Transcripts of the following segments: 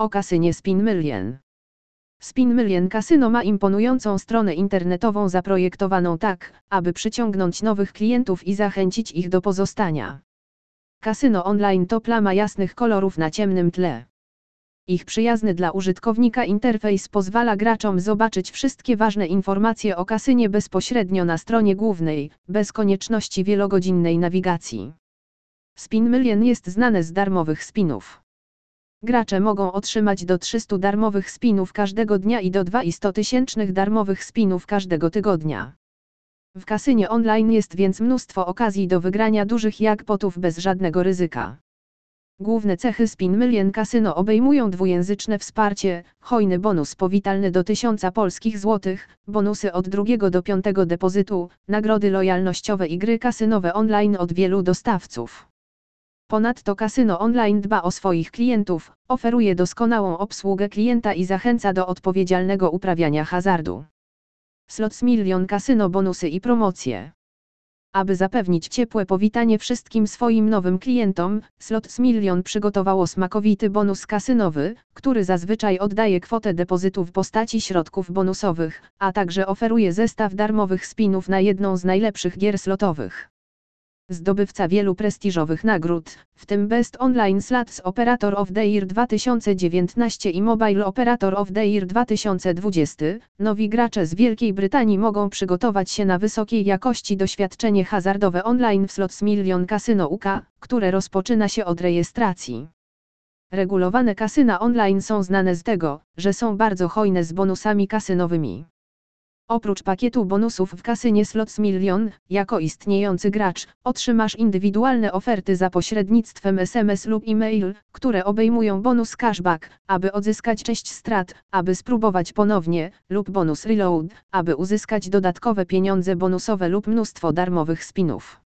O kasynie Spin Million. Spin Million Casino ma imponującą stronę internetową zaprojektowaną tak, aby przyciągnąć nowych klientów i zachęcić ich do pozostania. Kasyno online to plama jasnych kolorów na ciemnym tle. Ich przyjazny dla użytkownika interfejs pozwala graczom zobaczyć wszystkie ważne informacje o kasynie bezpośrednio na stronie głównej, bez konieczności wielogodzinnej nawigacji. Spin Million jest znane z darmowych spinów. Gracze mogą otrzymać do 300 darmowych spinów każdego dnia i do 200 tysięcznych darmowych spinów każdego tygodnia. W kasynie online jest więc mnóstwo okazji do wygrania dużych jackpotów bez żadnego ryzyka. Główne cechy Spin Million Casino obejmują dwujęzyczne wsparcie, hojny bonus powitalny do 1000 polskich złotych, bonusy od drugiego do piątego depozytu, nagrody lojalnościowe i gry kasynowe online od wielu dostawców. Ponadto kasyno online dba o swoich klientów, oferuje doskonałą obsługę klienta i zachęca do odpowiedzialnego uprawiania hazardu. Slots Million Casino bonusy i promocje. Aby zapewnić ciepłe powitanie wszystkim swoim nowym klientom, Slots Million przygotowało smakowity bonus kasynowy, który zazwyczaj oddaje kwotę depozytu w postaci środków bonusowych, a także oferuje zestaw darmowych spinów na jedną z najlepszych gier slotowych. Zdobywca wielu prestiżowych nagród, w tym Best Online Slots Operator of the Year 2019 i Mobile Operator of the Year 2020, nowi gracze z Wielkiej Brytanii mogą przygotować się na wysokiej jakości doświadczenie hazardowe online w Slots Million Casino UK, które rozpoczyna się od rejestracji. Regulowane kasyna online są znane z tego, że są bardzo hojne z bonusami kasynowymi. Oprócz pakietu bonusów w kasynie Slots Million, jako istniejący gracz, otrzymasz indywidualne oferty za pośrednictwem SMS lub e-mail, które obejmują bonus cashback, aby odzyskać część strat, aby spróbować ponownie, lub bonus reload, aby uzyskać dodatkowe pieniądze bonusowe lub mnóstwo darmowych spinów.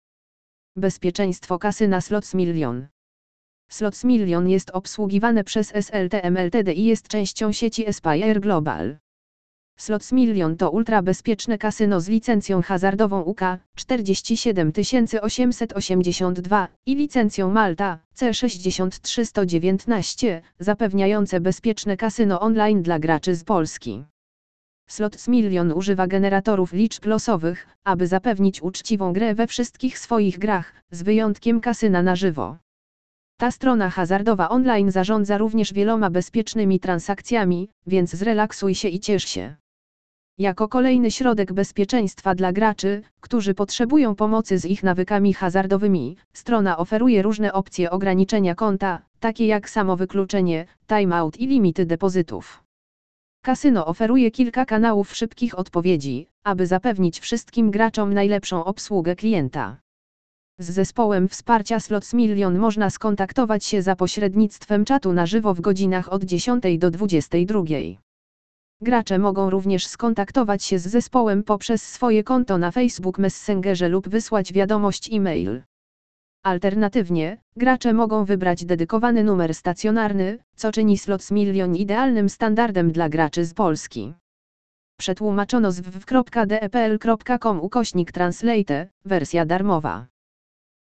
Bezpieczeństwo kasyna Slots Million. Slots Million jest obsługiwane przez SLTM Ltd i jest częścią sieci Aspire Global. Slots Million to ultrabezpieczne kasyno z licencją hazardową UK 47882 i licencją Malta C63119, zapewniające bezpieczne kasyno online dla graczy z Polski. Slots Million używa generatorów liczb losowych, aby zapewnić uczciwą grę we wszystkich swoich grach, z wyjątkiem kasyna na żywo. Ta strona hazardowa online zarządza również wieloma bezpiecznymi transakcjami, więc zrelaksuj się i ciesz się. Jako kolejny środek bezpieczeństwa dla graczy, którzy potrzebują pomocy z ich nawykami hazardowymi, strona oferuje różne opcje ograniczenia konta, takie jak samowykluczenie, timeout i limity depozytów. Kasyno oferuje kilka kanałów szybkich odpowiedzi, aby zapewnić wszystkim graczom najlepszą obsługę klienta. Z zespołem wsparcia Slots Million można skontaktować się za pośrednictwem czatu na żywo w godzinach od 10 do 22. Gracze mogą również skontaktować się z zespołem poprzez swoje konto na Facebook Messengerze lub wysłać wiadomość e-mail. Alternatywnie, gracze mogą wybrać dedykowany numer stacjonarny, co czyni Slots Million idealnym standardem dla graczy z Polski. Przetłumaczono z www.depl.com ukośnik translate, wersja darmowa.